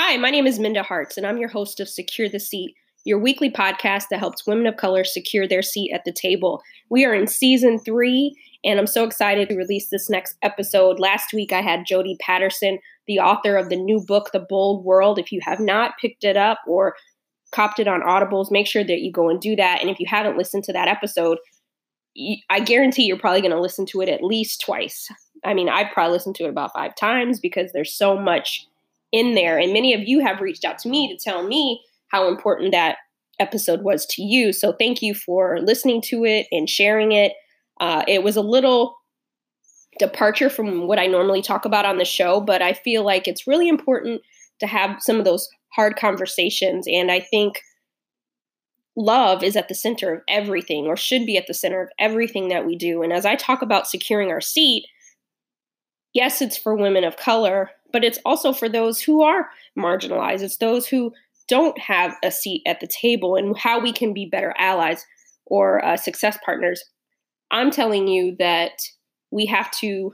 Hi, my name is Minda Harts, and I'm your host of Secure the Seat, your weekly podcast that helps women of color secure their seat at the table. We are in season three, and I'm so excited to release this next episode. Last week, I had Jodie Patterson, the author of the new book, The Bold World. If you have not picked it up or copped it on Audibles, make sure that you go and do that. And if you haven't listened to that episode, I guarantee you're probably going to listen to it at least twice. I mean, I've probably listened to it about five times because there's so much in there. And many of you have reached out to me to tell me how important that episode was to you. So thank you for listening to it and sharing it. Uh, it was a little departure from what I normally talk about on the show, but I feel like it's really important to have some of those hard conversations. And I think love is at the center of everything, or should be at the center of everything that we do. And as I talk about securing our seat, yes, it's for women of color, but it's also for those who are marginalized. It's those who don't have a seat at the table and how we can be better allies or uh, success partners. I'm telling you that we have to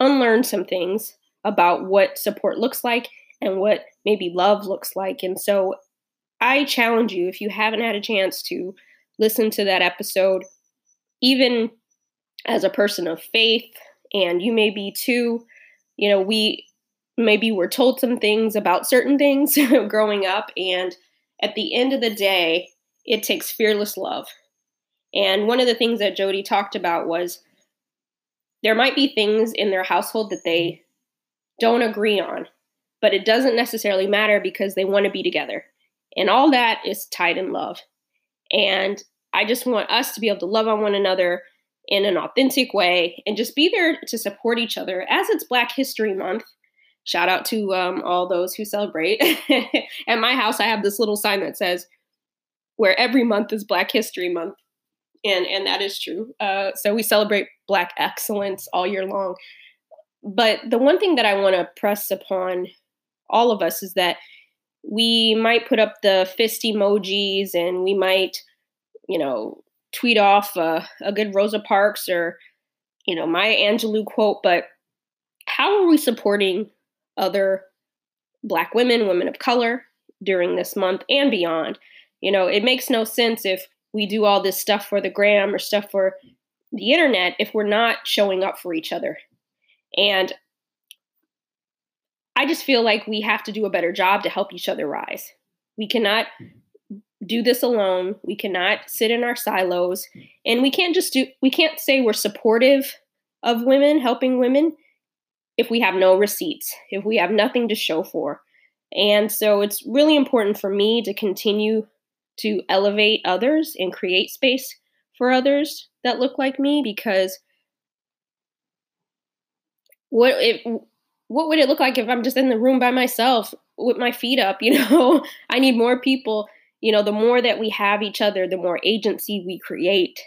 unlearn some things about what support looks like and what maybe love looks like. And so I challenge you, if you haven't had a chance to listen to that episode, even as a person of faith, and you may be too, you know, we maybe were told some things about certain things growing up. And at the end of the day, it takes fearless love. And one of the things that jodie talked about was there might be things in their household that they don't agree on, but it doesn't necessarily matter because they want to be together. And all that is tied in love. And I just want us to be able to love on one another in an authentic way and just be there to support each other as it's Black History Month Shout out to um, all those who celebrate. At my house, I have this little sign that says, "Where every month is Black History Month," and and that is true. Uh, so we celebrate Black excellence all year long. But the one thing that I want to press upon all of us is that we might put up the fist emojis and we might, you know, tweet off a, a good Rosa Parks or, you know, Maya Angelou quote, but how are we supporting other Black women, women of color during this month and beyond. You know, it makes no sense if we do all this stuff for the gram or stuff for the internet if we're not showing up for each other. And I just feel like we have to do a better job to help each other rise. We cannot do this alone. We cannot sit in our silos and we can't just do we can't say we're supportive of women, helping women if we have no receipts, if we have nothing to show for. And so it's really important for me to continue to elevate others and create space for others that look like me because what if what would it look like if I'm just in the room by myself with my feet up, you know? I need more people, you know, the more that we have each other, the more agency we create.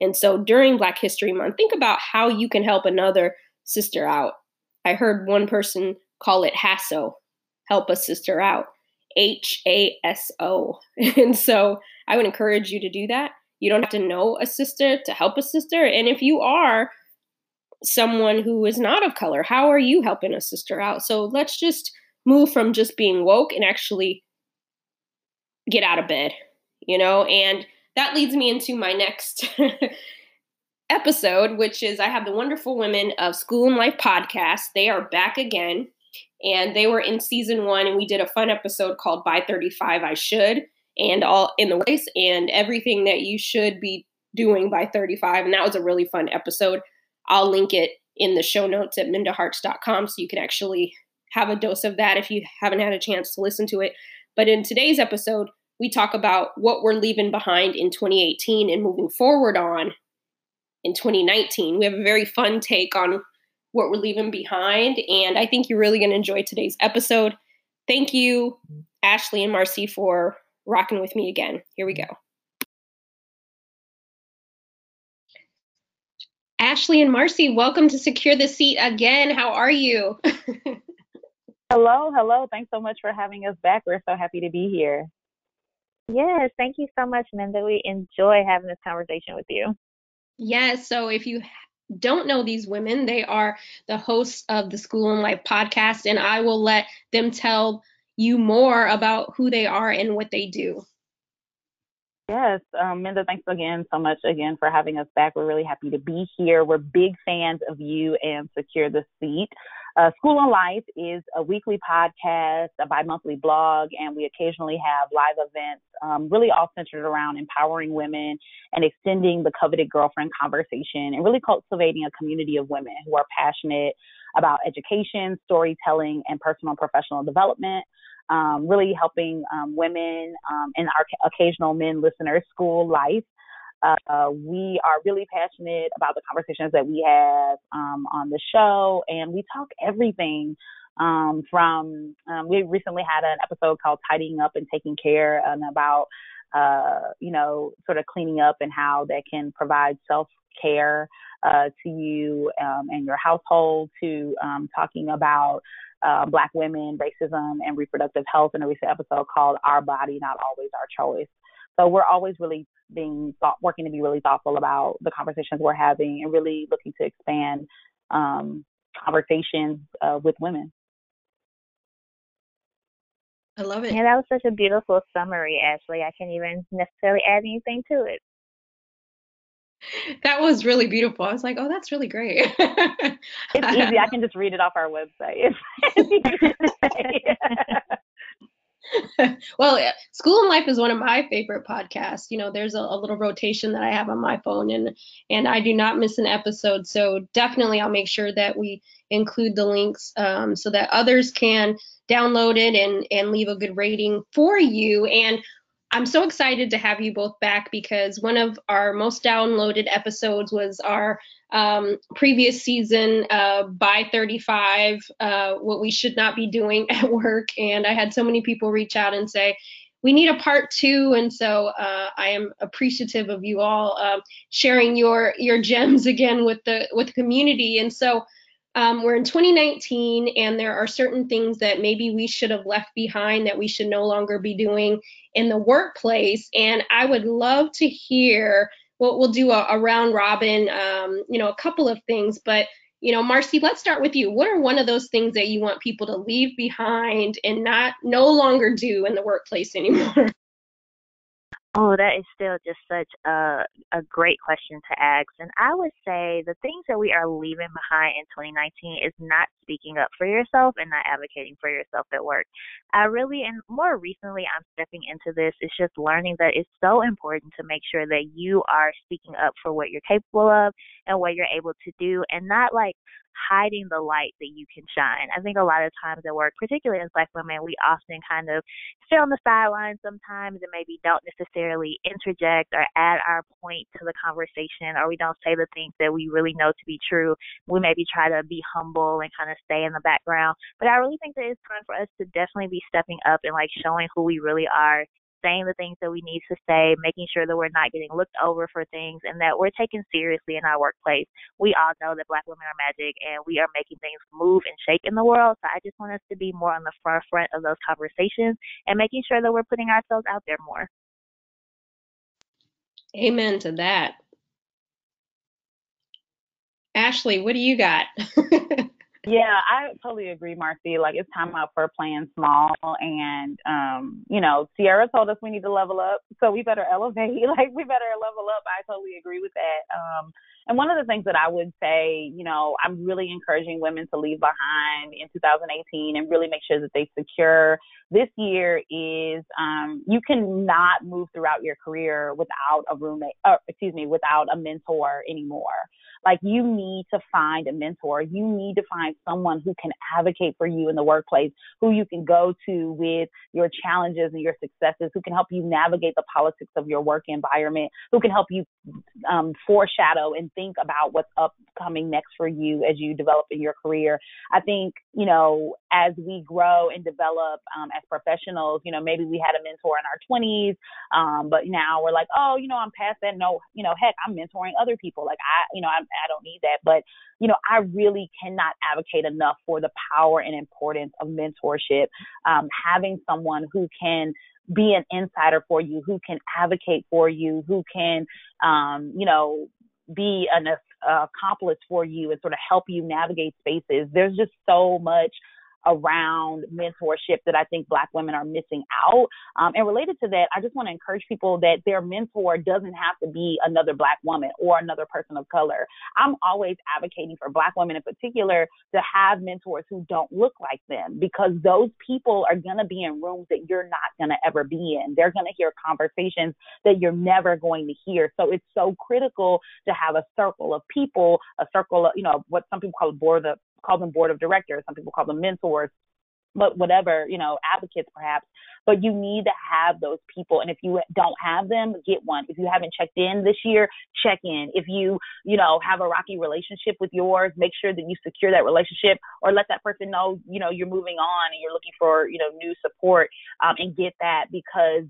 And so during Black History Month, think about how you can help another sister out I heard one person call it HASO, help a sister out. H A S O. And so I would encourage you to do that. You don't have to know a sister to help a sister. And if you are someone who is not of color, how are you helping a sister out? So let's just move from just being woke and actually get out of bed, you know? And that leads me into my next episode, which is I have the wonderful women of School and Life podcast. They are back again, and they were in season one, and we did a fun episode called "By 35 I Should," and all in the ways and everything that you should be doing by 35, and that was a really fun episode. I'll link it in the show notes at mindaharts.com so you can actually have a dose of that if you haven't had a chance to listen to it. But in today's episode, we talk about what we're leaving behind in 2018 and moving forward on in 2019. We have a very fun take on what we're leaving behind, and I think you're really going to enjoy today's episode. Thank you, Ashley and Marcy, for rocking with me again. Here we go. Ashley and Marcy, welcome to Secure the Seat again. How are you? hello, hello. Thanks so much for having us back. We're so happy to be here. Yes, thank you so much, Minda. We enjoy having this conversation with you. Yes. So if you don't know these women, they are the hosts of the School and Life podcast, and I will let them tell you more about who they are and what they do. Yes, um, Minda, thanks again so much again for having us back. We're really happy to be here. We're big fans of you and Secure the Seat. Uh, School and Life is a weekly podcast, a bi-monthly blog, and we occasionally have live events, um, really all centered around empowering women and extending the coveted girlfriend conversation and really cultivating a community of women who are passionate about education, storytelling, and personal and professional development um, really helping um, women um, and our occasional men listeners school life. Uh, we are really passionate about the conversations that we have um, on the show, and we talk everything um, from. Um, we recently had an episode called "Tidying Up and Taking Care" and about uh, you know sort of cleaning up and how that can provide self care uh, to you um, and your household. To um, talking about uh, Black women, racism, and reproductive health in a recent episode called Our Body, Not Always Our Choice. So we're always really being thought, working to be really thoughtful about the conversations we're having and really looking to expand um, conversations uh, with women. I love it. Yeah, that was such a beautiful summary, Ashley. I can't even necessarily add anything to it that was really beautiful. I was like, oh, that's really great. it's easy. I can just read it off our website. well, School and Life is one of my favorite podcasts. You know, there's a, a, little rotation that I have on my phone, and and I do not miss an episode. So definitely, I'll make sure that we include the links um, so that others can download it and and leave a good rating for you. And I'm so excited to have you both back because one of our most downloaded episodes was our um, previous season uh, by 35, uh, what we should not be doing at work. And I had so many people reach out and say, we need a part two, and so uh, I am appreciative of you all um, sharing your your gems again with the with the community. And so um, we're in 2019 and there are certain things that maybe we should have left behind that we should no longer be doing in the workplace. And I would love to hear what we'll do a, a round robin, um, you know, a couple of things. But, you know, Marcy, let's start with you. What are one of those things that you want people to leave behind and not no longer do in the workplace anymore? Oh, that is still just such a a great question to ask. And I would say the things that we are leaving behind in 2019 is not speaking up for yourself and not advocating for yourself at work. I really and more recently I'm stepping into this. It's just learning that it's so important to make sure that you are speaking up for what you're capable of and what you're able to do and not like hiding the light that you can shine. I think a lot of times at work, particularly as black women, we often kind of stay on the sidelines sometimes and maybe don't necessarily interject or add our point to the conversation or we don't say the things that we really know to be true. We maybe try to be humble and kind of stay in the background. But I really think that it's time for us to definitely be stepping up and like showing who we really are saying the things that we need to say, making sure that we're not getting looked over for things, and that we're taken seriously in our workplace. We all know that Black women are magic, and we are making things move and shake in the world. So I just want us to be more on the forefront of those conversations and making sure that we're putting ourselves out there more. Amen to that. Ashley, what do you got? Yeah, I totally agree, Marcy. Like it's time out for playing small and um, you know, Ciara told us we need to level up, so we better elevate. Like we better level up. I totally agree with that. Um and one of the things that I would say, you know, I'm really encouraging women to leave behind in 2018 and really make sure that they secure this year is um, you cannot move throughout your career without a roommate, or excuse me, without a mentor anymore. Like you need to find a mentor. You need to find someone who can advocate for you in the workplace, who you can go to with your challenges and your successes, who can help you navigate the politics of your work environment, who can help you um, foreshadow and think about what's upcoming next for you as you develop in your career. I think, you know, as we grow and develop um, as professionals, you know, maybe we had a mentor in our 20s, um, but now we're like, oh, you know, I'm past that. No, you know, heck, I'm mentoring other people. Like I, you know, I, I don't need that. But, you know, I really cannot advocate enough for the power and importance of mentorship. Um, having someone who can be an insider for you, who can advocate for you, who can, um, you know, be an uh, accomplice for you and sort of help you navigate spaces. There's just so much around mentorship that I think Black women are missing out. Um, and related to that, I just want to encourage people that their mentor doesn't have to be another Black woman or another person of color. I'm always advocating for Black women in particular to have mentors who don't look like them because those people are going to be in rooms that you're not going to ever be in. They're going to hear conversations that you're never going to hear. So it's so critical to have a circle of people, a circle of, you know, what some people call a board of call them board of directors, some people call them mentors, but whatever, you know, advocates perhaps. But you need to have those people. And if you don't have them, get one. If you haven't checked in this year, check in. If you, you know, have a rocky relationship with yours, make sure that you secure that relationship or let that person know, you know, you're moving on and you're looking for, you know, new support um, and get that because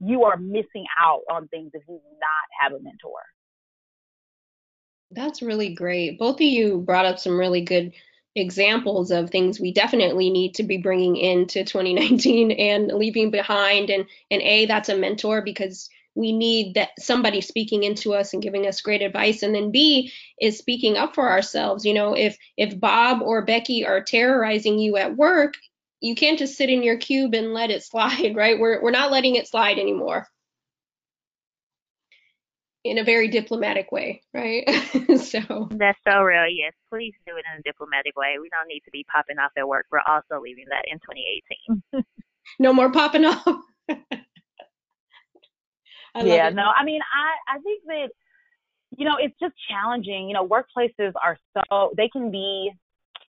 you are missing out on things if you do not have a mentor. That's really great. Both of you brought up some really good examples of things we definitely need to be bringing into 2019 and leaving behind. And and a that's a mentor because we need that somebody speaking into us and giving us great advice. And then b is speaking up for ourselves. You know if if bob or becky are terrorizing you at work you can't just sit in your cube and let it slide right? We're we're not letting it slide anymore in a very diplomatic way, right? so that's so real. Yes, please do it in a diplomatic way. We don't need to be popping off at work. We're also leaving that in 2018. no more popping off. yeah, it. no, I mean, I I think that you know it's just challenging. You know, workplaces are so they can be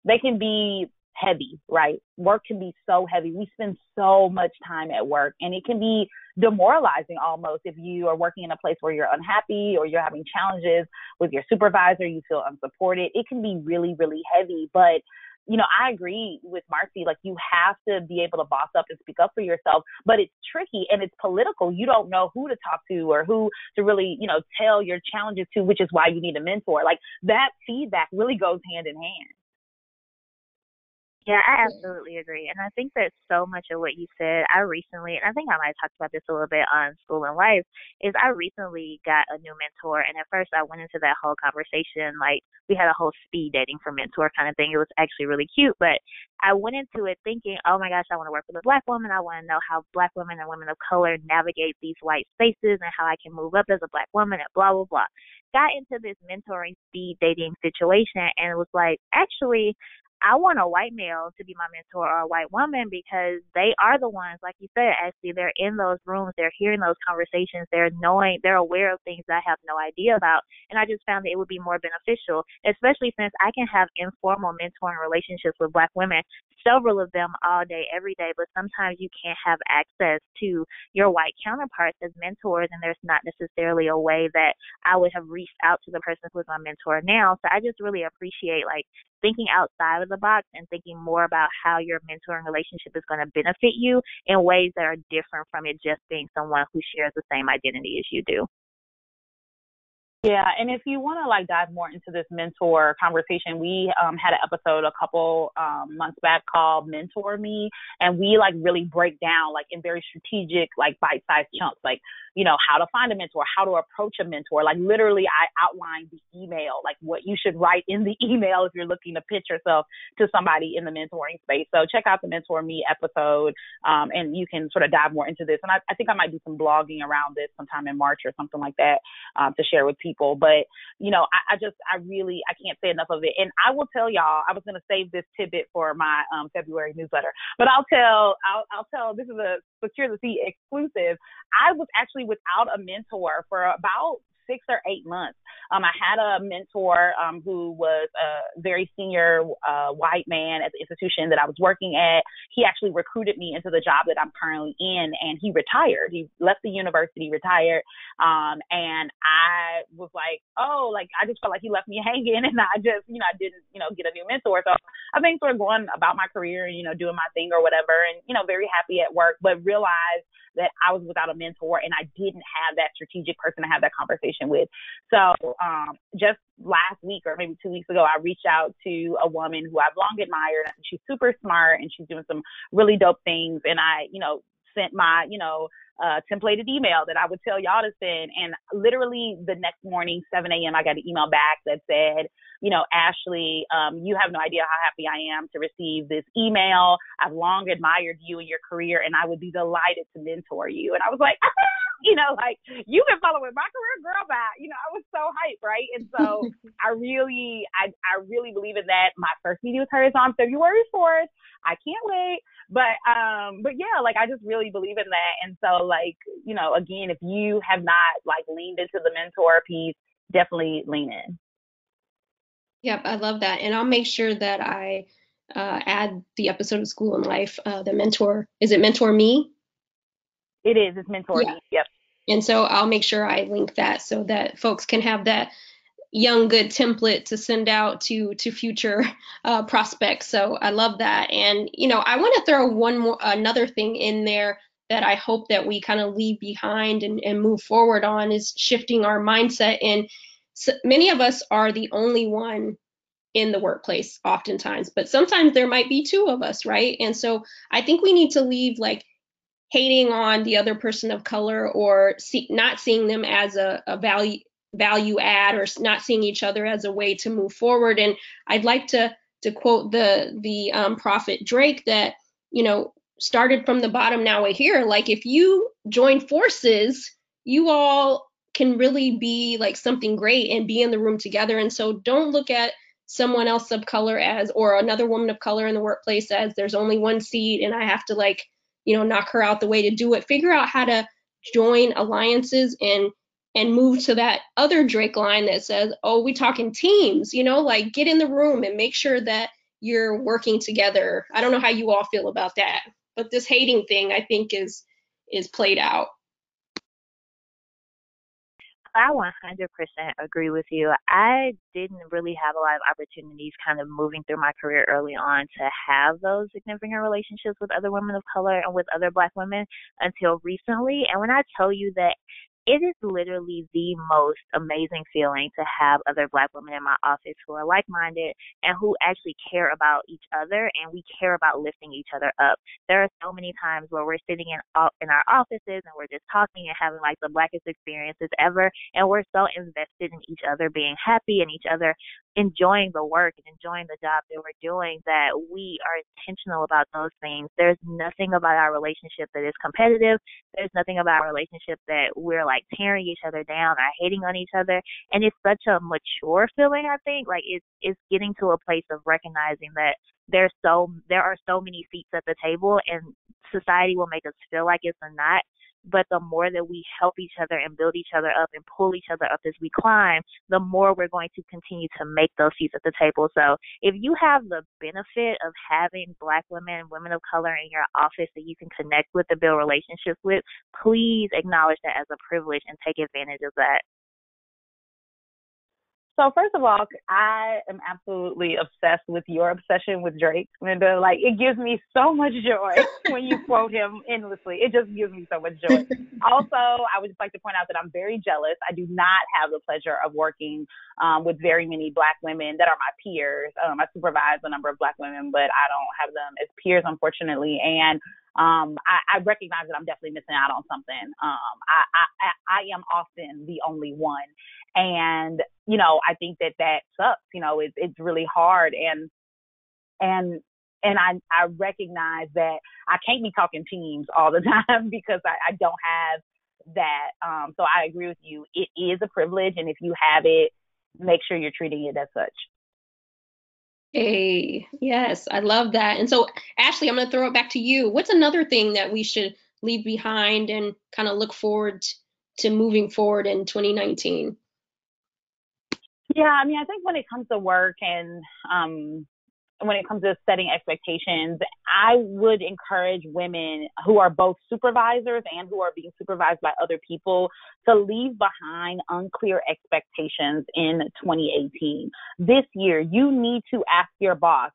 they can be heavy, right? Work can be so heavy. We spend so much time at work and it can be demoralizing almost if you are working in a place where you're unhappy or you're having challenges with your supervisor, you feel unsupported. It can be really, really heavy. But you know, I agree with Marcy. Like, you have to be able to boss up and speak up for yourself, but it's tricky and it's political. You don't know who to talk to or who to really, you know, tell your challenges to, which is why you need a mentor. Like, that feedback really goes hand in hand. Yeah, I absolutely agree. And I think that so much of what you said, I recently, and I think I might have talked about this a little bit on School and Life, is I recently got a new mentor. And at first I went into that whole conversation, like we had a whole speed dating for mentor kind of thing. It was actually really cute. But I went into it thinking, oh my gosh, I want to work with a black woman. I want to know how black women and women of color navigate these white spaces and how I can move up as a black woman and blah, blah, blah. Got into this mentoring speed dating situation and it was like, actually, I want a white male to be my mentor or a white woman because they are the ones, like you said, actually, they're in those rooms, they're hearing those conversations, they're knowing, they're aware of things I have no idea about. And I just found that it would be more beneficial, especially since I can have informal mentoring relationships with black women, several of them all day, every day, but sometimes you can't have access to your white counterparts as mentors, and there's not necessarily a way that I would have reached out to the person who's my mentor now. So I just really appreciate like thinking outside of the box and thinking more about how your mentoring relationship is going to benefit you in ways that are different from it just being someone who shares the same identity as you do. Yeah, and if you want to like dive more into this mentor conversation, we um, had an episode a couple um, months back called "Mentor Me," and we like really break down like in very strategic, like bite-sized chunks, like you know, how to find a mentor, how to approach a mentor. Like literally I outlined the email, like what you should write in the email if you're looking to pitch yourself to somebody in the mentoring space. So check out the Mentor Me episode um, and you can sort of dive more into this. And I, I, think I might do some blogging around this sometime in March or something like that um, to share with people. But, you know, I, I, just, I really, I can't say enough of it. And I will tell y'all, I was going to save this tidbit for my um, February newsletter, but I'll tell, I'll, I'll tell, this is a Secure the Seat exclusive. I was actually without a mentor for about six or eight months. Um, I had a mentor um, who was a very senior uh, white man at the institution that I was working at. He actually recruited me into the job that I'm currently in, and he retired. He left the university, retired, um, and I was like, oh, like I just felt like he left me hanging, and I just, you know, I didn't, you know, get a new mentor. So I've been sort of going about my career and you know doing my thing or whatever, and you know, very happy at work, but realized that I was without a mentor and I didn't have that strategic person to have that conversation with. So um, just last week or maybe two weeks ago, I reached out to a woman who I've long admired. She's super smart and she's doing some really dope things. And I, you know, sent my, you know, uh, templated email that I would tell y'all to send. And literally the next morning, 7 a.m., I got an email back that said, you know, Ashley, um, you have no idea how happy I am to receive this email. I've long admired you and your career, and I would be delighted to mentor you. And I was like, you know, like you've been following my career, girl. By you know, I was so hyped, right? And so I really, I, I really believe in that. My first meeting with her is on February fourth. I can't wait. But um, but yeah, like I just really believe in that. And so like, you know, again, if you have not like leaned into the mentor piece, definitely lean in. Yep, I love that. And I'll make sure that I uh, add the episode of School and Life, uh, the mentor. Is it Mentor Me? It is. It's Mentor yeah. Yep. And so I'll make sure I link that so that folks can have that young good template to send out to to future uh, prospects. So I love that. And you know, I want to throw one more another thing in there that I hope that we kind of leave behind and, and move forward on is shifting our mindset. And so many of us are the only one in the workplace oftentimes, but sometimes there might be two of us, right? And so I think we need to leave like hating on the other person of color or see, not seeing them as a, a value value add or not seeing each other as a way to move forward. And I'd like to to quote the the um, prophet Drake that you know started from the bottom, now we're here. Like if you join forces, you all can really be like something great and be in the room together. And so don't look at someone else of color as or another woman of color in the workplace as there's only one seat and I have to like you know knock her out the way to do it. Figure out how to join alliances and and move to that other drake line that says oh we talking teams you know like get in the room and make sure that you're working together. I don't know how you all feel about that but this hating thing i think is is played out I 100% agree with you. I didn't really have a lot of opportunities kind of moving through my career early on to have those significant relationships with other women of color and with other black women until recently. And when I tell you that it is literally the most amazing feeling to have other black women in my office who are like minded and who actually care about each other and we care about lifting each other up. There are so many times where we're sitting in in our offices and we're just talking and having like the blackest experiences ever and we're so invested in each other being happy and each other enjoying the work and enjoying the job that we're doing that we are intentional about those things. There's nothing about our relationship that is competitive. There's nothing about our relationship that we're like tearing each other down or hating on each other. And it's such a mature feeling, I think. Like it's it's getting to a place of recognizing that there's so there are so many seats at the table and society will make us feel like it's a not but the more that we help each other and build each other up and pull each other up as we climb, the more we're going to continue to make those seats at the table. So if you have the benefit of having black women, women of color in your office that you can connect with and build relationships with, please acknowledge that as a privilege and take advantage of that. So first of all, I am absolutely obsessed with your obsession with Drake, Minda. Like it gives me so much joy when you quote him endlessly. It just gives me so much joy. also, I would just like to point out that I'm very jealous. I do not have the pleasure of working um, with very many black women that are my peers. Um, I supervise a number of black women, but I don't have them as peers, unfortunately. And um, I, I recognize that I'm definitely missing out on something. Um, I, I, I am often the only one. And, you know, I think that that sucks, you know, it's, it's really hard. And, and, and I, I recognize that I can't be talking teams all the time because I, I don't have that. Um, so I agree with you. It is a privilege. And if you have it, make sure you're treating it as such. Hey, yes, I love that. And so, Ashley, I'm going to throw it back to you. What's another thing that we should leave behind and kind of look forward to moving forward in 2019? Yeah, I mean, I think when it comes to work and um, when it comes to setting expectations, I would encourage women who are both supervisors and who are being supervised by other people to leave behind unclear expectations in 2018. This year, you need to ask your boss,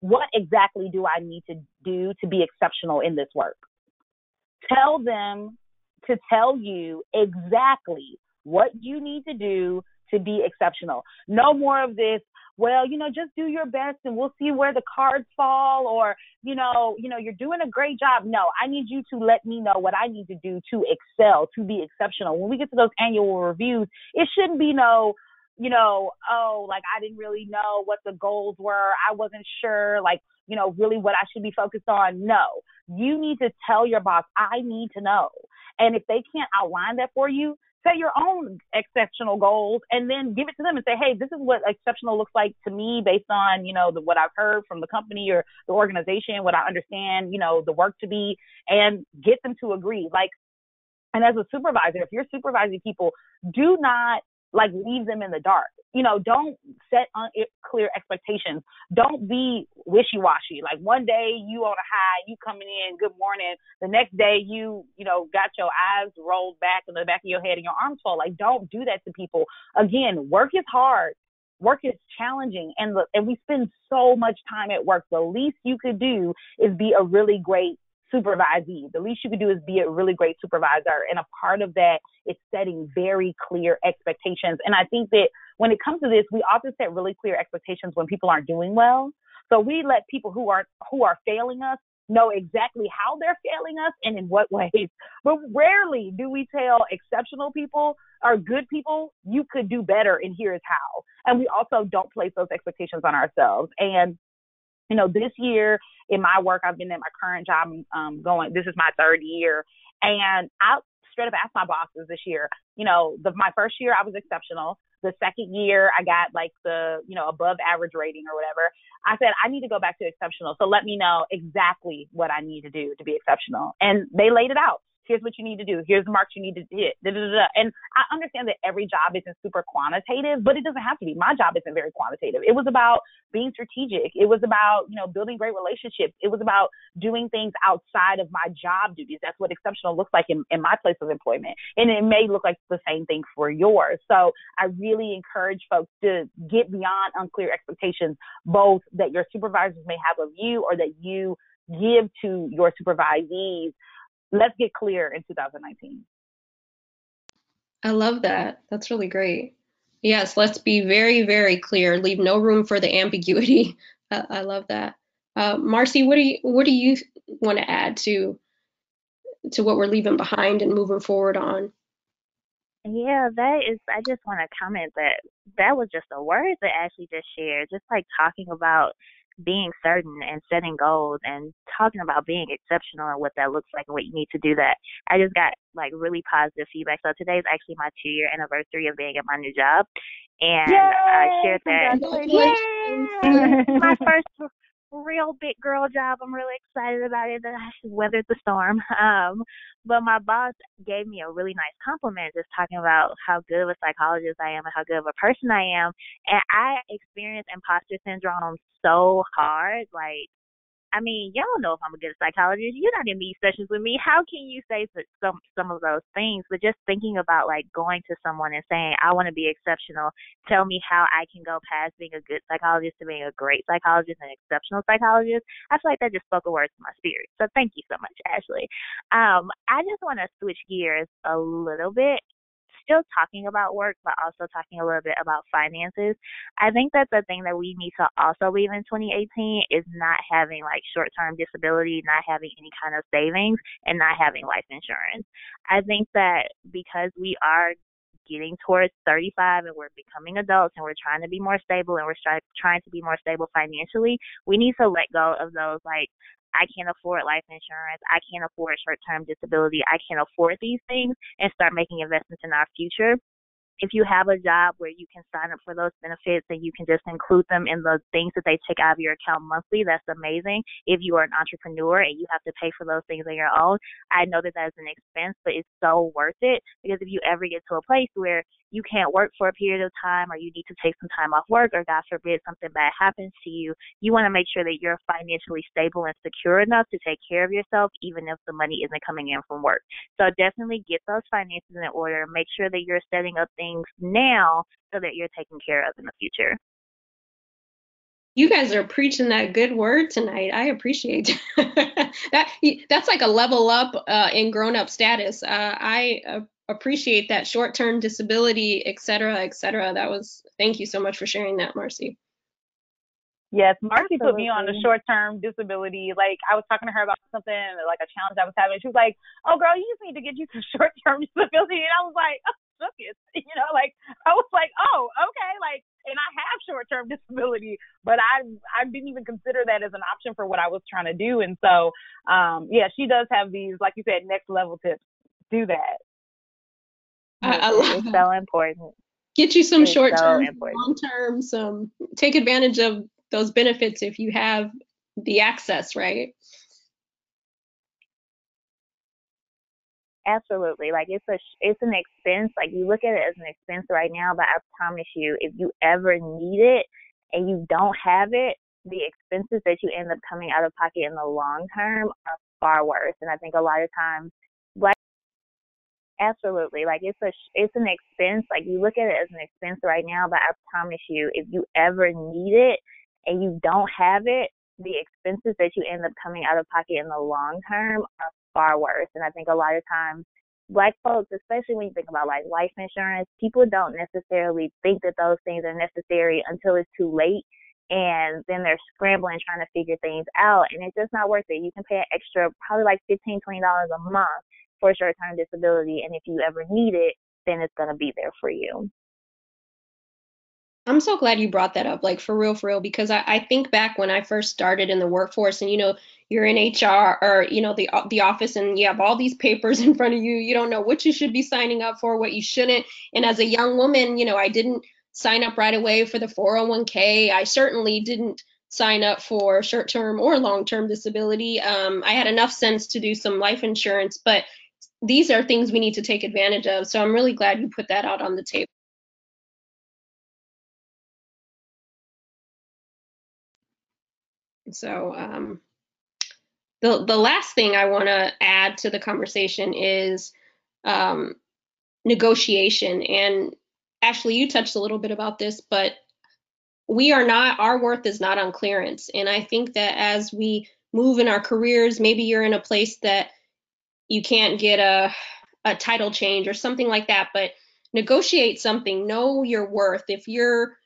what exactly do I need to do to be exceptional in this work? Tell them to tell you exactly what you need to do to be exceptional. No more of this, well, you know, just do your best and we'll see where the cards fall or, you know, you know, you're doing a great job. No, I need you to let me know what I need to do to excel, to be exceptional. When we get to those annual reviews, it shouldn't be no, you know, oh, like I didn't really know what the goals were. I wasn't sure, like, you know, really what I should be focused on. No, you need to tell your boss, I need to know. And if they can't outline that for you, set your own exceptional goals and then give it to them and say, hey, this is what exceptional looks like to me based on, you know, the, what I've heard from the company or the organization, what I understand, you know, the work to be, and get them to agree. Like, and as a supervisor, if you're supervising people, do not like leave them in the dark. You know, don't set unclear expectations. Don't be wishy-washy. Like one day you on a high, you coming in, good morning. The next day you, you know, got your eyes rolled back in the back of your head and your arms full. Like don't do that to people. Again, work is hard. Work is challenging and the, and we spend so much time at work. The least you could do is be a really great supervisee. The least you could do is be a really great supervisor. And a part of that is setting very clear expectations. And I think that when it comes to this, we often set really clear expectations when people aren't doing well. So we let people who are who are failing us know exactly how they're failing us and in what ways. But rarely do we tell exceptional people or good people, you could do better and here's how. And we also don't place those expectations on ourselves. And you know, this year in my work, I've been at my current job um, going, this is my third year. And I straight up asked my bosses this year, you know, the, my first year I was exceptional. The second year I got like the, you know, above average rating or whatever. I said, I need to go back to exceptional. So let me know exactly what I need to do to be exceptional. And they laid it out here's what you need to do. Here's the marks you need to hit. Da, da, da, and I understand that every job isn't super quantitative, but it doesn't have to be. My job isn't very quantitative. It was about being strategic. It was about, you know, building great relationships. It was about doing things outside of my job duties. That's what exceptional looks like in, in my place of employment. And it may look like the same thing for yours. So I really encourage folks to get beyond unclear expectations, both that your supervisors may have of you or that you give to your supervisees let's get clear in 2019. I love that. That's really great. Yes, let's be very, very clear. Leave no room for the ambiguity. I, I love that. Uh, Marcy, what do you what do you want to add to to what we're leaving behind and moving forward on? Yeah, that is. I just want to comment that that was just a word that Ashley just shared. Just like talking about being certain and setting goals and talking about being exceptional and what that looks like and what you need to do that. I just got like really positive feedback. So today is actually my two year anniversary of being at my new job. And Yay! I shared that. Yay! my first real big girl job. I'm really excited about it. That I weathered the storm. Um, but my boss gave me a really nice compliment, just talking about how good of a psychologist I am and how good of a person I am. And I experienced imposter syndrome so hard, like I mean, y'all don't know if I'm a good psychologist. You're not in these sessions with me. How can you say some some of those things? But just thinking about like going to someone and saying, "I want to be exceptional. Tell me how I can go past being a good psychologist to being a great psychologist and exceptional psychologist." I feel like that just spoke a word to my spirit. So thank you so much, Ashley. Um, I just want to switch gears a little bit still talking about work, but also talking a little bit about finances. I think that's the thing that we need to also leave in 2018 is not having like short term disability, not having any kind of savings, and not having life insurance. I think that because we are getting towards 35 and we're becoming adults and we're trying to be more stable and we're try- trying to be more stable financially, we need to let go of those like I can't afford life insurance. I can't afford short term disability. I can't afford these things and start making investments in our future if you have a job where you can sign up for those benefits and you can just include them in the things that they take out of your account monthly, that's amazing. If you are an entrepreneur and you have to pay for those things on your own, I know that that is an expense, but it's so worth it because if you ever get to a place where you can't work for a period of time or you need to take some time off work or God forbid something bad happens to you, you want to make sure that you're financially stable and secure enough to take care of yourself even if the money isn't coming in from work. So definitely get those finances in order. Make sure that you're setting up things now so that you're taken care of in the future. You guys are preaching that good word tonight. I appreciate that. That's like a level up uh, in grown up status. Uh, I uh, appreciate that short term disability, et cetera, et cetera. That was, thank you so much for sharing that, Marcy. Yes, Marcy put me on the short term disability. Like I was talking to her about something, like a challenge I was having. She was like, "Oh, girl, you just need to get you some short term disability," and I was like, oh, you know, like I was like, "Oh, okay," like, and I have short term disability, but I I didn't even consider that as an option for what I was trying to do. And so, um, yeah, she does have these, like you said, next level tips. Do that. I, I love it's so important. Get you some short term, so long term, some take advantage of those benefits if you have the access, right? Absolutely. Like it's a it's an expense. Like you look at it as an expense right now, but I promise you, if you ever need it and you don't have it, the expenses that you end up coming out of pocket in the long term are far worse. And I think a lot of times, black absolutely like it's a it's an expense. Like you look at it as an expense right now, but I promise you, if you ever need it and you don't have it, the expenses that you end up coming out of pocket in the long term are far worse. And I think a lot of times, black folks, especially when you think about like life insurance, people don't necessarily think that those things are necessary until it's too late. And then they're scrambling trying to figure things out. And it's just not worth it. You can pay an extra, probably like $15, $20 a month for short term disability. And if you ever need it, then it's going to be there for you. I'm so glad you brought that up, like for real, for real, because I, I think back when I first started in the workforce and, you know, you're in HR or, you know, the, the office and you have all these papers in front of you. You don't know what you should be signing up for, what you shouldn't. And as a young woman, you know, I didn't sign up right away for the 401k. I certainly didn't sign up for short term or long term disability. Um, I had enough sense to do some life insurance, but these are things we need to take advantage of. So I'm really glad you put that out on the table. So um, the the last thing I want to add to the conversation is um, negotiation. And Ashley, you touched a little bit about this, but we are not our worth is not on clearance. And I think that as we move in our careers, maybe you're in a place that you can't get a a title change or something like that, but negotiate something. Know your worth. If you're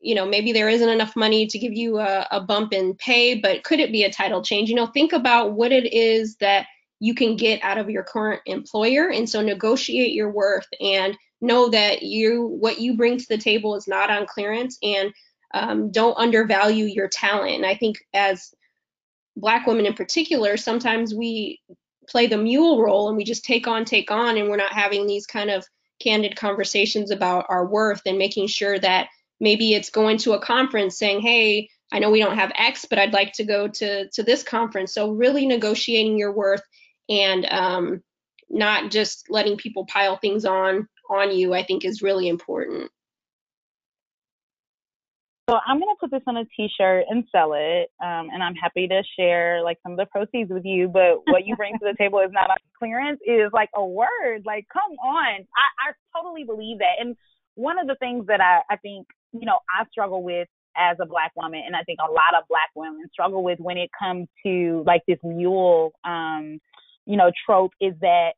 you know maybe there isn't enough money to give you a, a, bump in pay but could it be a title change you know think about what it is that you can get out of your current employer and so negotiate your worth and know that you what you bring to the table is not on clearance and um, don't undervalue your talent and i think as black women in particular sometimes we play the mule role and we just take on take on and we're not having these kind of candid conversations about our worth and making sure that maybe it's going to a conference saying hey i know we don't have x but i'd like to go to to this conference. So really negotiating your worth and um, not just letting people pile things on on you i think is really important so I'm gonna put this on a T-shirt and sell it, um, and I'm happy to share like some of the proceeds with you. But what you bring to the table is not on clearance. Is like a word. Like, come on, I, I totally believe that. And one of the things that I, I think you know, I struggle with as a black woman, and I think a lot of black women struggle with when it comes to like this mule, um, you know, trope is that,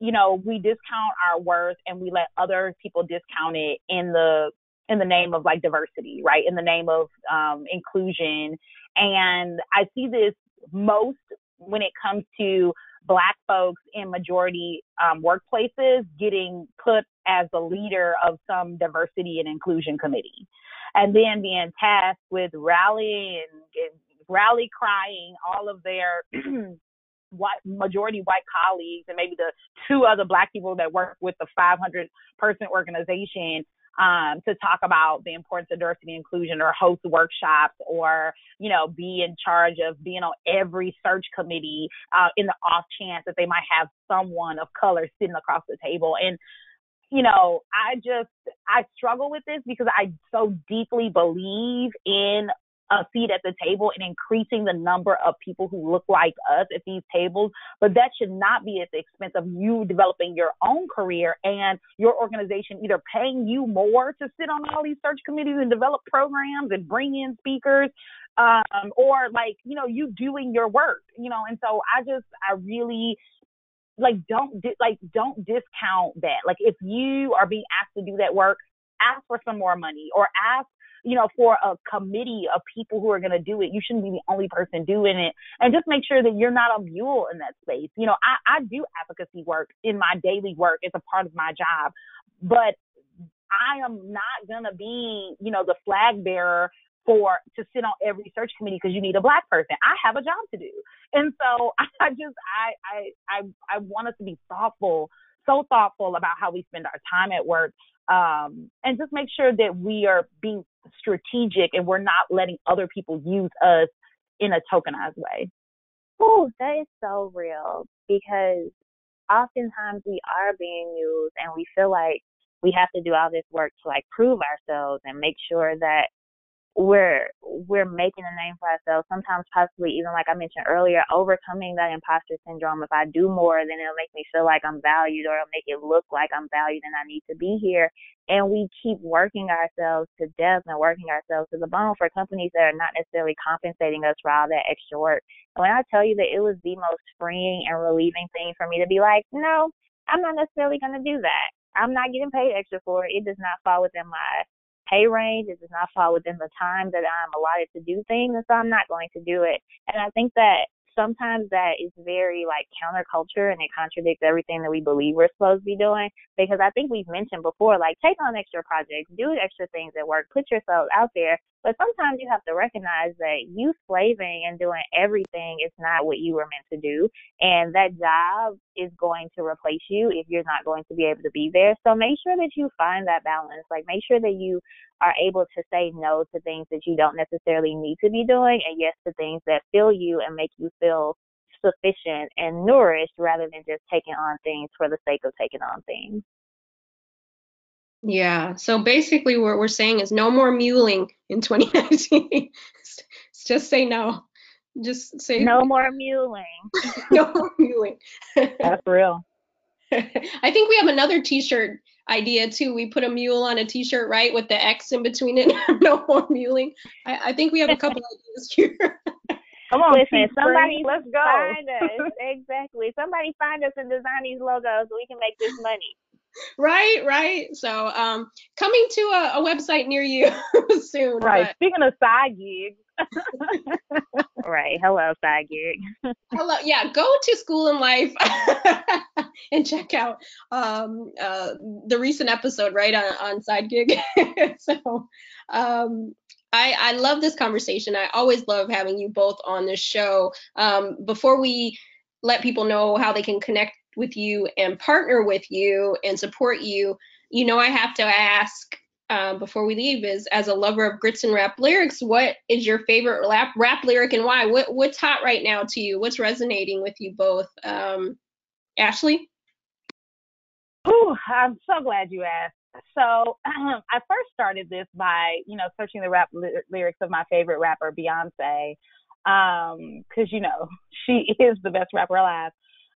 you know, we discount our worth and we let other people discount it in the in the name of like diversity, right? In the name of um, inclusion. And I see this most when it comes to black folks in majority um, workplaces getting put as the leader of some diversity and inclusion committee and then being tasked with rallying and, rally crying all of their white majority white colleagues and maybe the two other black people that work with the 500 person organization um, to talk about the importance of diversity and inclusion or host workshops or, you know, be in charge of being on every search committee uh, in the off chance that they might have someone of color sitting across the table. And, you know, I just, I struggle with this because I so deeply believe in a seat at the table and increasing the number of people who look like us at these tables. But that should not be at the expense of you developing your own career and your organization either paying you more to sit on all these search committees and develop programs and bring in speakers. Um, or like, you know, you doing your work, you know, and so I just, I really like don't di- like don't discount that. Like if you are being asked to do that work, ask for some more money or ask you know, for a committee of people who are going to do it. You shouldn't be the only person doing it. And just make sure that you're not a mule in that space. You know, I, I do advocacy work in my daily work. It's a part of my job. But I am not going to be, you know, the flag bearer for to sit on every search committee because you need a black person. I have a job to do. And so I just I I I I want us to be thoughtful, so thoughtful about how we spend our time at work. Um, and just make sure that we are being strategic and we're not letting other people use us in a tokenized way. Oh, that is so real because oftentimes we are being used and we feel like we have to do all this work to like prove ourselves and make sure that we're we're making a name for ourselves. Sometimes possibly even like I mentioned earlier, overcoming that imposter syndrome. If I do more, then it'll make me feel like I'm valued or it'll make it look like I'm valued and I need to be here. And we keep working ourselves to death and working ourselves to the bone for companies that are not necessarily compensating us for all that extra work. And when I tell you that it was the most freeing and relieving thing for me to be like, no, I'm not necessarily going to do that. I'm not getting paid extra for it. It does not fall within my pay range. It does not fall within the time that I'm allotted to do things, and so I'm not going to do it. And I think that sometimes that is very like counterculture and it contradicts everything that we believe we're supposed to be doing. Because I think we've mentioned before, like take on extra projects, do extra things at work, put yourself out there. But sometimes you have to recognize that you slaving and doing everything is not what you were meant to do. And that job is going to replace you if you're not going to be able to be there. So make sure that you find that balance. Like make sure that you are able to say no to things that you don't necessarily need to be doing and yes to things that fill you and make you feel sufficient and nourished rather than just taking on things for the sake of taking on things. Yeah. So basically, what we're saying is no more muling in 2019. just say no. Just say no more muling. no more muling. That's real. I think we have another T-shirt idea too. We put a mule on a T-shirt, right, with the X in between it. no more muling. I, I, think we have a couple ideas here. Come on, listen. Somebody let's go. Find us exactly. Somebody find us and design these logos so we can make this money. Right, right. So, um, coming to a, a website near you soon. Right. But... Speaking of side gigs, right. Hello, side gig. Hello. Yeah. Go to School in Life and check out um, uh, the recent episode right on, on side gig. so um, I, I love this conversation. I always love having you both on this show. Um, before we let people know how they can connect with you and partner with you and support you, you know, I have to ask um, before we leave is as a lover of grits and rap lyrics, what is your favorite rap, rap lyric and why? What what's hot right now to you? What's resonating with you both? Um, Ashley? Oh, I'm so glad you asked. So um, I first started this by, you know, searching the rap ly- lyrics of my favorite rapper, Beyonce, because um, you know she is the best rapper alive.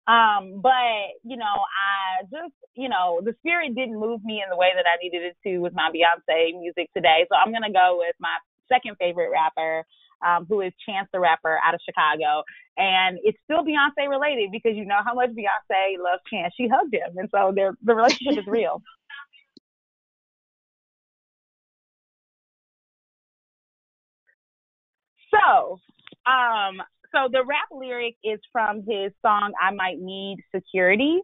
Um, but you know, I just, you know, the spirit didn't move me in the way that I needed it to with my Beyonce music today. So I'm gonna go with my second favorite rapper, um, who is Chance the Rapper out of Chicago. And it's still Beyonce related because you know how much Beyonce loves Chance. She hugged him, and so their the relationship is real. So, um, so the rap lyric is from his song "I Might Need Security."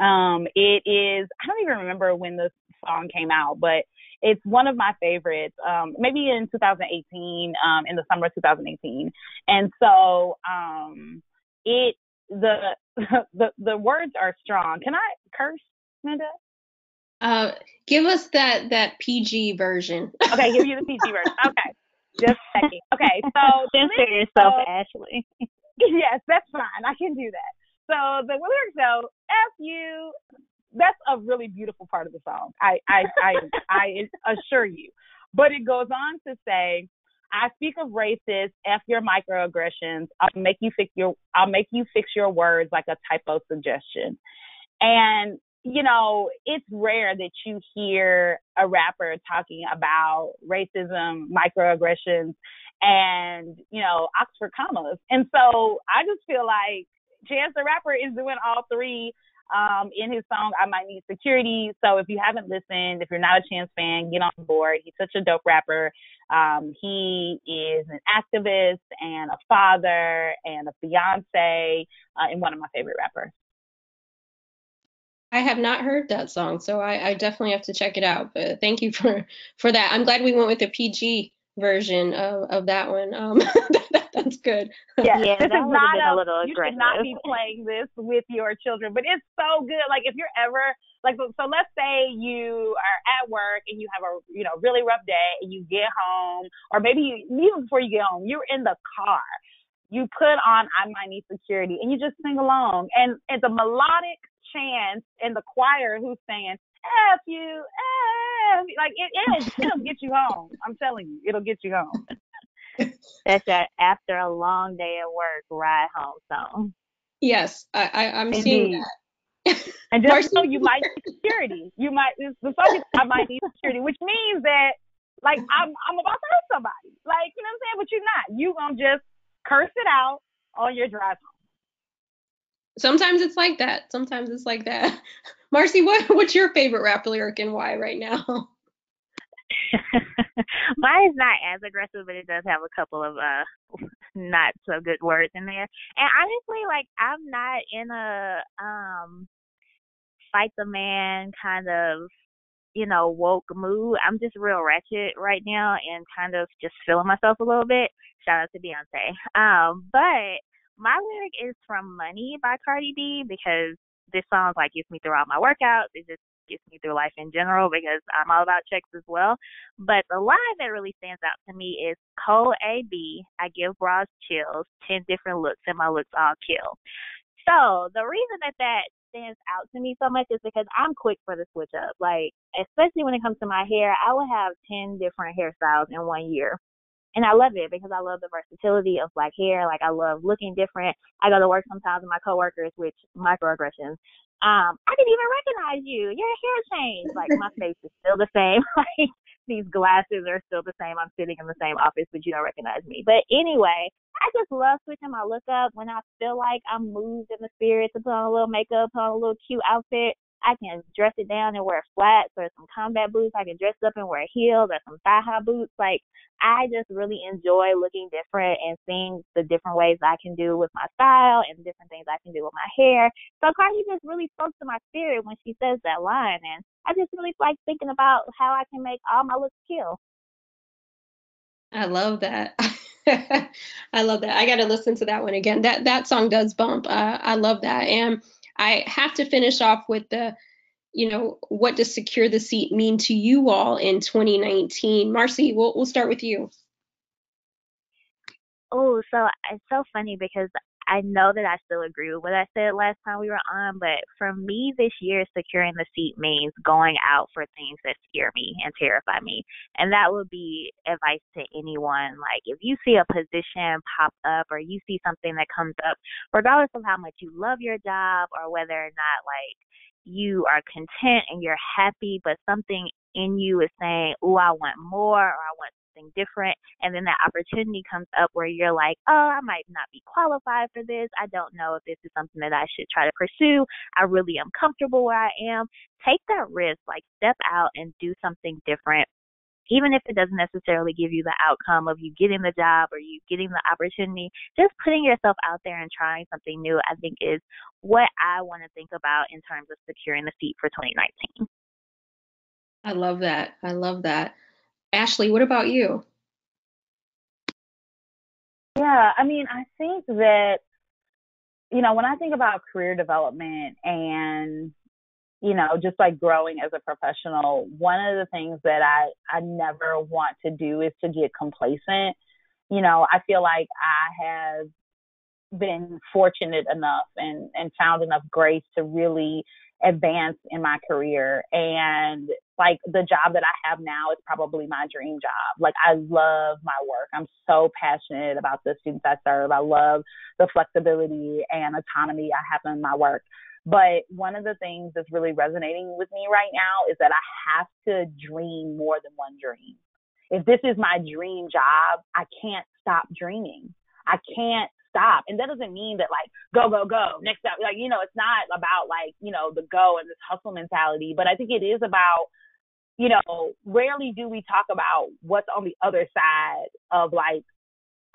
Um, it is I don't even remember when the song came out, but it's one of my favorites. Um, maybe in 2018, um, in the summer of 2018, and so um, it the the the words are strong. Can I curse, Amanda? Uh, give us that that PG version. okay, give you the PG version. Okay. Just checking. Okay, so censor yourself, so, Ashley. yes, that's fine. I can do that. So the lyrics go, "F you." That's a really beautiful part of the song. I I I, I assure you. But it goes on to say, I speak of racist, F your microaggressions. I'll make you fix your I'll make you fix your words like a typo suggestion. And you know, it's rare that you hear a rapper talking about racism, microaggressions, and, you know, Oxford commas. And so I just feel like, Chance the Rapper is doing all three um, in his song I Might Need Security. So if you haven't listened, if you're not a Chance fan, get on board. He's such a dope rapper. Um, he is an activist and a father and a fiance uh, and one of my favorite rappers. I have not heard that song, so I, I, definitely have to check it out. But thank you for for that. I'm glad we went with the PG version of, of that one. Um, that, that's good. Yeah, yeah this is not a, a little you aggressive. should not be playing this with your children, but it's so good. Like if you're ever like so, so let's say you are at work and you have a you know really rough day and you get home, or maybe you, even before you get home, you're in the car. You put on I Might Need Security and you just sing along, and it's a melodic chant in the choir who's saying F you, F like it, it'll it'll get you home. I'm telling you, it'll get you home. That's that after a long day at work ride home song. Yes, I, I am seeing that. and just so you might need security. You might the song I might need security, which means that like I'm I'm about to hurt somebody. Like, you know what I'm saying? But you're not. You gonna just curse it out on your drive home. Sometimes it's like that. Sometimes it's like that. Marcy, what what's your favorite rap lyric and why right now? Mine is not as aggressive, but it does have a couple of uh not so good words in there. And honestly, like I'm not in a um fight the man kind of you know woke mood. I'm just real ratchet right now and kind of just feeling myself a little bit. Shout out to Beyonce. Um, but my lyric is from Money by Cardi B because this song like gets me through all my workouts. It just gets me through life in general because I'm all about checks as well. But the line that really stands out to me is Cole AB, I give bras chills, 10 different looks and my looks all kill. So the reason that that stands out to me so much is because I'm quick for the switch up. Like, especially when it comes to my hair, I will have 10 different hairstyles in one year and I love it because I love the versatility of black hair. Like I love looking different. I go to work sometimes with my coworkers, which microaggressions. Um, I didn't even recognize you. Your hair changed. Like my face is still the same. like these glasses are still the same. I'm sitting in the same office, but you don't recognize me. But anyway, I just love switching my look up when I feel like I'm moved in the spirit to put on a little makeup, put on a little cute outfit. I can dress it down and wear flats or some combat boots. I can dress up and wear heels or some thigh high boots. Like I just really enjoy looking different and seeing the different ways I can do with my style and different things I can do with my hair. So Cardi just really spoke to my spirit when she says that line and I just really like thinking about how I can make all my looks kill. I love that. I love that. I got to listen to that one again. That that song does bump. Uh, I love that. And I have to finish off with the, you know, what does secure the seat mean to you all in 2019? Marcy, we'll, we'll start with you. Oh, so it's so funny because I know that I still agree with what I said last time we were on, but for me this year, securing the seat means going out for things that scare me and terrify me. And that would be advice to anyone. Like, if you see a position pop up or you see something that comes up, regardless of how much you love your job or whether or not, like, you are content and you're happy, but something in you is saying, Oh, I want more, or I want something different and then that opportunity comes up where you're like oh i might not be qualified for this i don't know if this is something that i should try to pursue i really am comfortable where i am take that risk like step out and do something different even if it doesn't necessarily give you the outcome of you getting the job or you getting the opportunity, just putting yourself out there and trying something new, I think is what I want to think about in terms of securing the seat for 2019. I love that. I love that. Ashley, what about you? Yeah, I mean, I think that, you know, when I think about career development and, you know, just like growing as a professional, one of the things that I, I never want to do is to get complacent. You know, I feel like I have been fortunate enough and, and found enough grace to really advance in my career. And like the job that I have now is probably my dream job. Like I love my work. I'm so passionate about the students I serve. I love the flexibility and autonomy I have in my work. But one of the things that's really resonating with me right now is that I have to dream more than one dream. If this is my dream job, I can't stop dreaming. I can't stop. And that doesn't mean that like go, go, go, next up. Like, you know, it's not about like, you know, the go and this hustle mentality, but I think it is about, you know, rarely do we talk about what's on the other side of like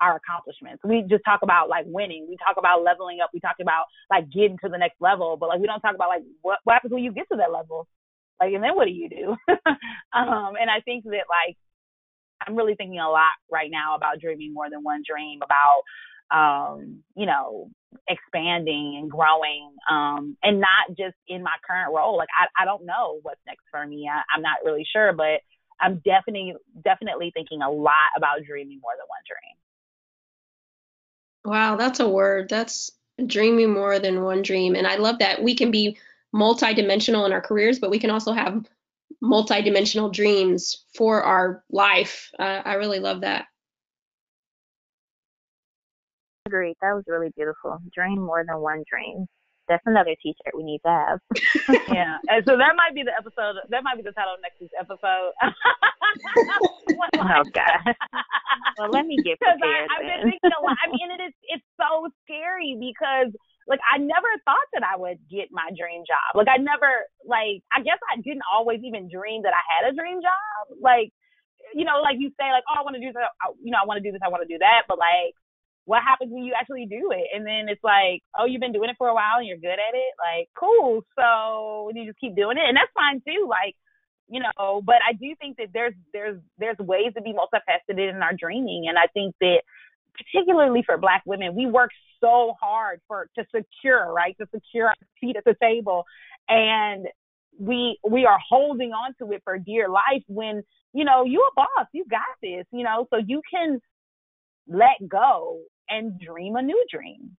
our accomplishments. We just talk about like winning. We talk about leveling up. We talk about like getting to the next level, but like we don't talk about like what, what happens when you get to that level. Like, and then what do you do? um, and I think that like I'm really thinking a lot right now about dreaming more than one dream, about um, you know, expanding and growing, um, and not just in my current role. Like I, I don't know what's next for me. I, I'm not really sure, but I'm definitely definitely thinking a lot about dreaming more than one dream. Wow, that's a word. That's dreaming more than one dream. And I love that we can be multidimensional in our careers, but we can also have multidimensional dreams for our life. Uh, I really love that. Agreed. That was really beautiful. Dream more than one dream. That's another T-shirt we need to have. yeah, and so that might be the episode. That might be the title of next week's episode. oh God. well, let me get prepared. I, I've been thinking a lot. I mean, it is. It's so scary because like I never thought that I would get my dream job. Like I never like I guess I didn't always even dream that I had a dream job. Like you know, like you say, like, oh, I want to do this. I, You know, I want to do this. I want to do that. But like, what happens when you actually do it? And then it's like, oh, you've been doing it for a while and you're good at it. Like, cool. So you just keep doing it, and that's fine too. Like, you know, but I do think that there's there's there's ways to be multifaceted in our dreaming, and I think that particularly for black women, we work so hard for to secure, right? To secure our seat at the table. And we we are holding on to it for dear life when, you know, you a boss, you got this, you know, so you can let go and dream a new dream.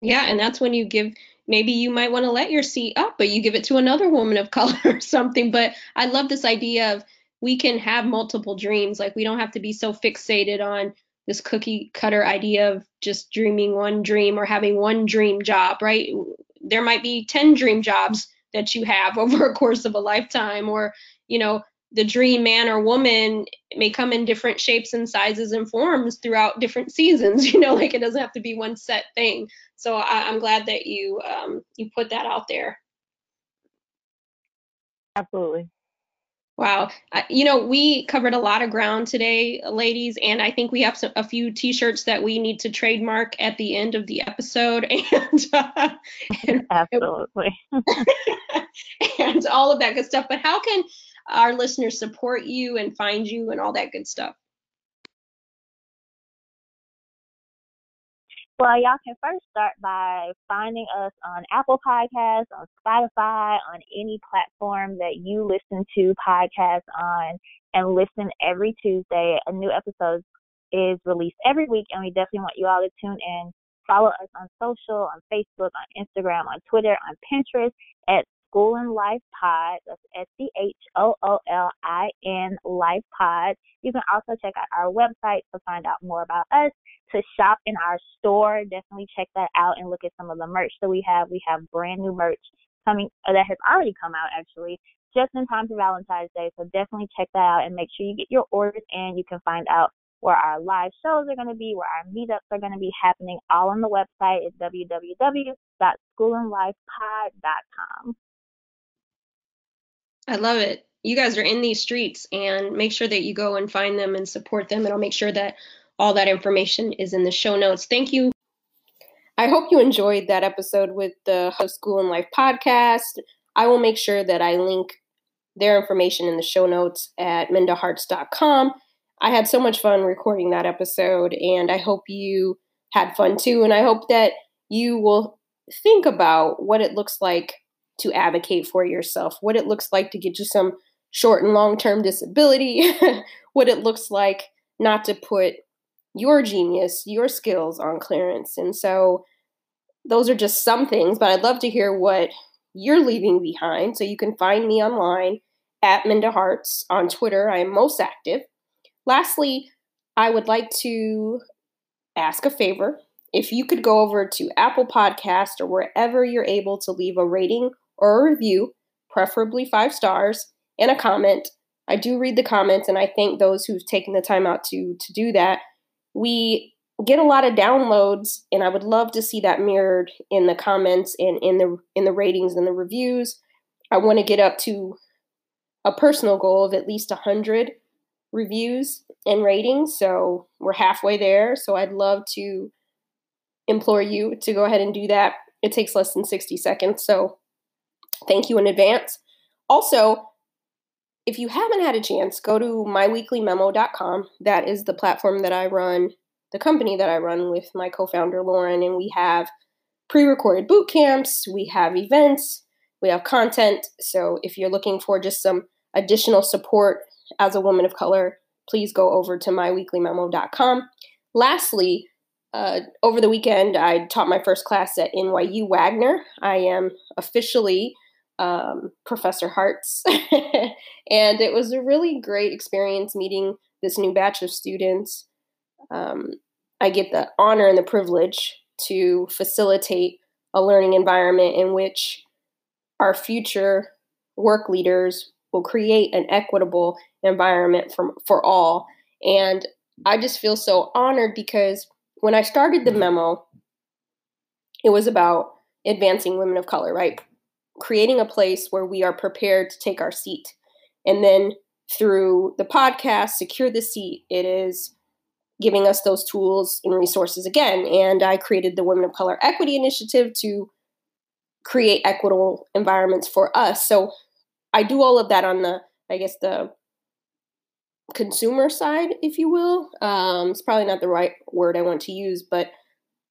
Yeah, and that's when you give maybe you might want to let your seat up, but you give it to another woman of color or something. But I love this idea of we can have multiple dreams. Like we don't have to be so fixated on this cookie cutter idea of just dreaming one dream or having one dream job, right? There might be 10 dream jobs that you have over a course of a lifetime, or, you know, the dream man or woman may come in different shapes and sizes and forms throughout different seasons. You know, like it doesn't have to be one set thing. So I, am glad that you um, you put that out there. Absolutely. Wow. Uh, you know, we covered a lot of ground today, ladies, and I think we have some, a few t-shirts that we need to trademark at the end of the episode and, uh, and absolutely. and all of that good stuff. But how can our listeners support you and find you and all that good stuff? Well, y'all can first start by finding us on Apple Podcasts, on Spotify, on any platform that you listen to podcasts on, and listen every Tuesday. A new episode is released every week, and we definitely want you all to tune in. Follow us on social, on Facebook, on Instagram, on Twitter, on Pinterest at School in Life Pod. That's S C H O O L I N Life Pod. You can also check out our website to find out more about us, to shop in our store. Definitely check that out and look at some of the merch that we have. We have brand new merch coming uh, that has already come out actually just in time for Valentine's Day. So definitely check that out and make sure you get your orders in. You can find out where our live shows are going to be, where our meetups are going to be happening, all on the website at www.schoolinlifepod.com. I love it. You guys are in these streets and make sure that you go and find them and support them. And I'll make sure that all that information is in the show notes. Thank you. I hope you enjoyed that episode with the School in Life podcast. I will make sure that I link their information in the show notes at mindaharts.com. I had so much fun recording that episode, and I hope you had fun too. And I hope that you will think about what it looks like to advocate for yourself, what it looks like to get you some short and long term disability, what it looks like not to put your genius, your skills on clearance. And so those are just some things, but I'd love to hear what you're leaving behind. So you can find me online at Minda Harts on Twitter. I am most active. Lastly, I would like to ask a favor. If you could go over to Apple Podcast or wherever you're able to leave a rating or a review, preferably five stars, and a comment. I do read the comments and I thank those who've taken the time out to to do that. We get a lot of downloads and I would love to see that mirrored in the comments and in the in the ratings and the reviews. I want to get up to a personal goal of at least 100 reviews and ratings. So we're halfway there. So I'd love to implore you to go ahead and do that. It takes less than 60 seconds. So thank you in advance. Also, if you haven't had a chance, go to myweeklymemo.com. That is the platform that I run, the company that I run with my co founder, Lauren, and we have pre recorded boot camps, we have events, we have content. So if you're looking for just some additional support as a woman of color, please go over to myweeklymemo.com. Lastly, uh, over the weekend, I taught my first class at NYU Wagner. I am officially um, Professor Harts. and it was a really great experience meeting this new batch of students. Um, I get the honor and the privilege to facilitate a learning environment in which our future work leaders will create an equitable environment for, for all. And I just feel so honored because when I started the memo, it was about advancing women of color, right? Creating a place where we are prepared to take our seat. And then through the podcast, Secure the Seat, it is giving us those tools and resources again. And I created the Women of Color Equity Initiative to create equitable environments for us. So I do all of that on the, I guess, the consumer side, if you will. Um, it's probably not the right word I want to use, but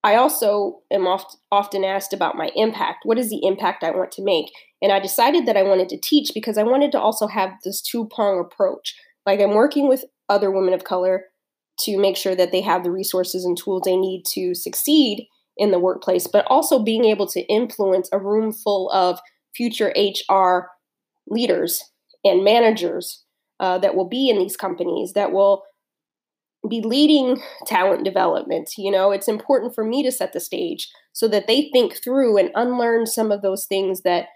I also am oft, often asked about my impact. What is the impact I want to make? And I decided that I wanted to teach because I wanted to also have this two prong approach. Like I'm working with other women of color to make sure that they have the resources and tools they need to succeed in the workplace, but also being able to influence a room full of future HR leaders and managers uh, that will be in these companies that will be leading talent development. You know, it's important for me to set the stage so that they think through and unlearn some of those things that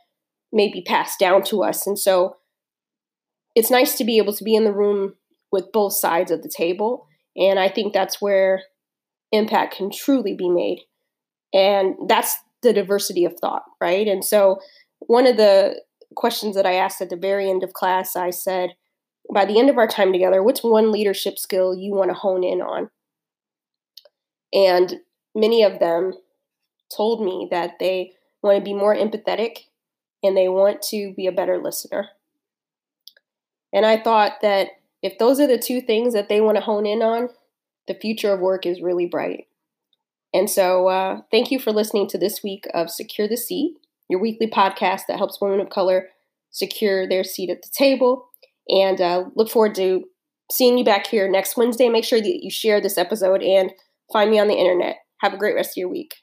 may be passed down to us. And so it's nice to be able to be in the room with both sides of the table. And I think that's where impact can truly be made. And that's the diversity of thought, right? And so one of the questions that I asked at the very end of class, I said, by the end of our time together, what's one leadership skill you want to hone in on? And many of them told me that they want to be more empathetic and they want to be a better listener. And I thought that if those are the two things that they want to hone in on, the future of work is really bright. And so, uh, thank you for listening to this week of Secure the Seat, your weekly podcast that helps women of color secure their seat at the table and uh, look forward to seeing you back here next Wednesday. Make sure that you share this episode and find me on the internet. Have a great rest of your week.